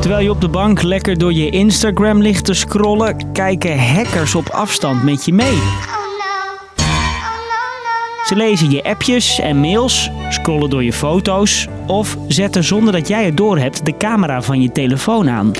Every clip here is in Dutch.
Terwijl je op de bank lekker door je Instagram ligt te scrollen, kijken hackers op afstand met je mee. Ze lezen je appjes en mails, scrollen door je foto's of zetten zonder dat jij het doorhebt de camera van je telefoon aan.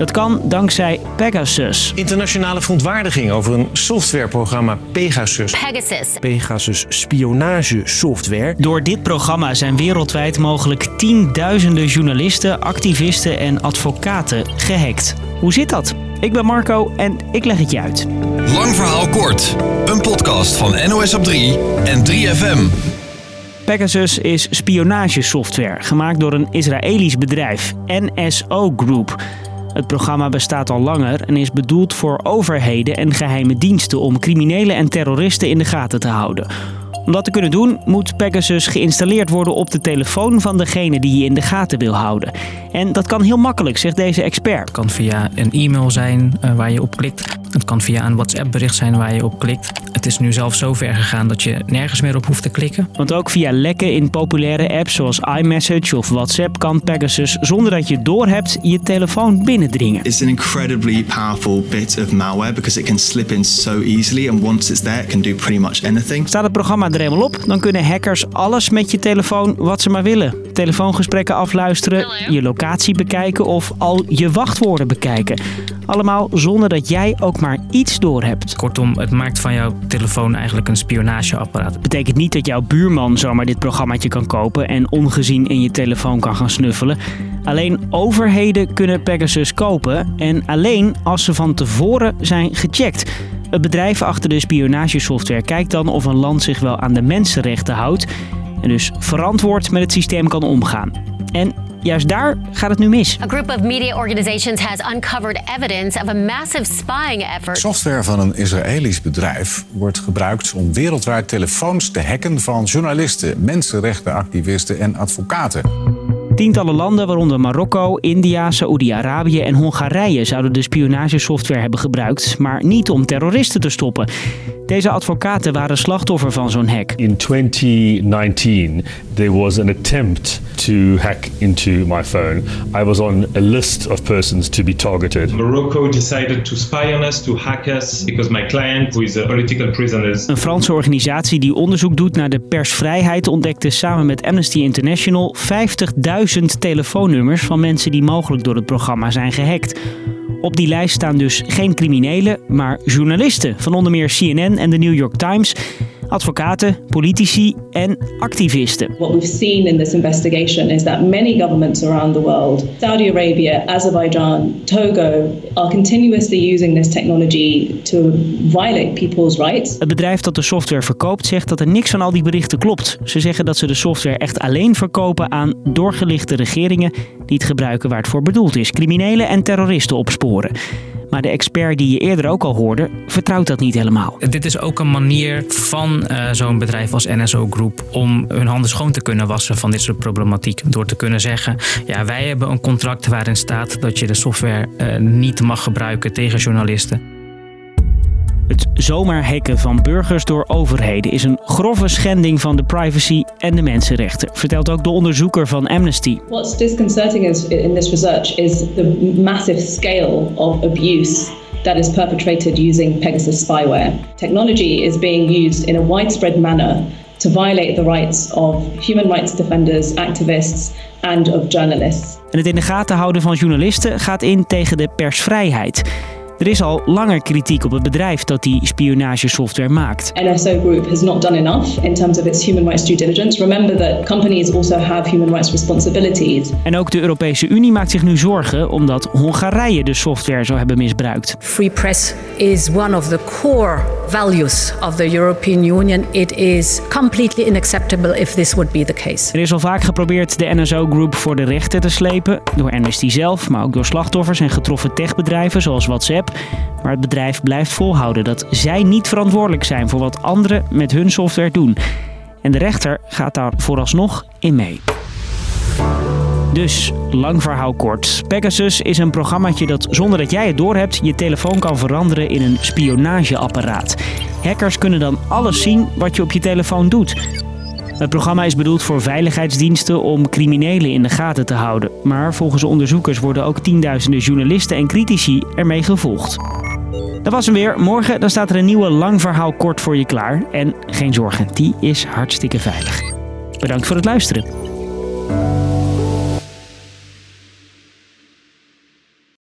Dat kan dankzij Pegasus. Internationale verontwaardiging over een softwareprogramma Pegasus. Pegasus. Pegasus spionagesoftware. Door dit programma zijn wereldwijd mogelijk tienduizenden journalisten, activisten en advocaten gehackt. Hoe zit dat? Ik ben Marco en ik leg het je uit. Lang verhaal kort. Een podcast van NOS op 3 en 3FM. Pegasus is spionagesoftware, gemaakt door een Israëlisch bedrijf, NSO Group. Het programma bestaat al langer en is bedoeld voor overheden en geheime diensten om criminelen en terroristen in de gaten te houden. Om dat te kunnen doen, moet Pegasus geïnstalleerd worden op de telefoon van degene die je in de gaten wil houden. En dat kan heel makkelijk, zegt deze expert. Het kan via een e-mail zijn uh, waar je op klikt. Het kan via een WhatsApp-bericht zijn waar je op klikt. Het is nu zelfs zo ver gegaan dat je nergens meer op hoeft te klikken. Want ook via lekken in populaire apps zoals iMessage of WhatsApp kan Pegasus zonder dat je het doorhebt je telefoon binnendringen. It's an incredibly powerful bit of malware because it can slip in so easily and once it's there it can do pretty much anything. Staat het programma er eenmaal op, dan kunnen hackers alles met je telefoon wat ze maar willen. Telefoongesprekken afluisteren, je locatie bekijken of al je wachtwoorden bekijken. Allemaal zonder dat jij ook maar iets doorhebt. Kortom, het maakt van jouw telefoon eigenlijk een spionageapparaat. Betekent niet dat jouw buurman zomaar dit programmaatje kan kopen en ongezien in je telefoon kan gaan snuffelen. Alleen overheden kunnen Pegasus kopen en alleen als ze van tevoren zijn gecheckt. Het bedrijf achter de spionagesoftware kijkt dan of een land zich wel aan de mensenrechten houdt en dus verantwoord met het systeem kan omgaan. En juist daar gaat het nu mis. A group of media organizations has uncovered evidence of a massive spying effort. Software van een Israëlisch bedrijf wordt gebruikt om wereldwijd telefoons te hacken van journalisten, mensenrechtenactivisten en advocaten. Tientallen landen, waaronder Marokko, India, Saoedi-Arabië en Hongarije, zouden de spionagesoftware hebben gebruikt, maar niet om terroristen te stoppen. Deze advocaten waren slachtoffer van zo'n hack. In 2019, there was an attempt to hack into my phone. I was on a list of persons to be targeted. Morocco decided to spy on us, to hack us, because my client, who is a political prisoner. Een Franse organisatie die onderzoek doet naar de persvrijheid ontdekte samen met Amnesty International 50.000 telefoonnummers van mensen die mogelijk door het programma zijn gehackt. Op die lijst staan dus geen criminelen, maar journalisten van onder meer CNN en de New York Times, advocaten, politici en activisten. What we've seen in this investigation is that many governments around the world, Saudi Arabia, Azerbaijan, Togo, are continuously using this technology to violate people's rights. Het bedrijf dat de software verkoopt zegt dat er niks van al die berichten klopt. Ze zeggen dat ze de software echt alleen verkopen aan doorgelichte regeringen die het gebruiken waar het voor bedoeld is: criminelen en terroristen opsporen. Maar de expert die je eerder ook al hoorde, vertrouwt dat niet helemaal. Dit is ook een manier van uh, zo'n bedrijf als NSO Group om hun handen schoon te kunnen wassen van dit soort problematiek. Door te kunnen zeggen, ja, wij hebben een contract waarin staat dat je de software uh, niet mag gebruiken tegen journalisten. Het zomaar hacken van burgers door overheden is een grove schending van de privacy en de mensenrechten, vertelt ook de onderzoeker van Amnesty. What's disconcerting is, in this research is the massive scale of abuse that is perpetrated using Pegasus spyware. Technology is being used in a widespread manner to violate the rights of human rights defenders, activists and of journalists. En het in de gaten houden van journalisten gaat in tegen de persvrijheid. Er is al langer kritiek op het bedrijf dat die spionagesoftware maakt. NSO Group has not done enough in terms of its human rights due diligence. Remember that companies also have human rights responsibilities. En ook de Europese Unie maakt zich nu zorgen omdat Hongarije de software zou hebben misbruikt. Free press is one of the core values of the European Union. It is completely unacceptable if this would be the case. Er is al vaak geprobeerd de NSO Group voor de rechter te slepen door Amnesty zelf, maar ook door slachtoffers en getroffen techbedrijven zoals WhatsApp. Maar het bedrijf blijft volhouden dat zij niet verantwoordelijk zijn voor wat anderen met hun software doen. En de rechter gaat daar vooralsnog in mee. Dus, lang verhaal kort. Pegasus is een programmaatje dat zonder dat jij het doorhebt je telefoon kan veranderen in een spionageapparaat. Hackers kunnen dan alles zien wat je op je telefoon doet. Het programma is bedoeld voor veiligheidsdiensten om criminelen in de gaten te houden. Maar volgens onderzoekers worden ook tienduizenden journalisten en critici ermee gevolgd. Dat was hem weer. Morgen dan staat er een nieuwe lang verhaal kort voor je klaar. En geen zorgen, die is hartstikke veilig. Bedankt voor het luisteren.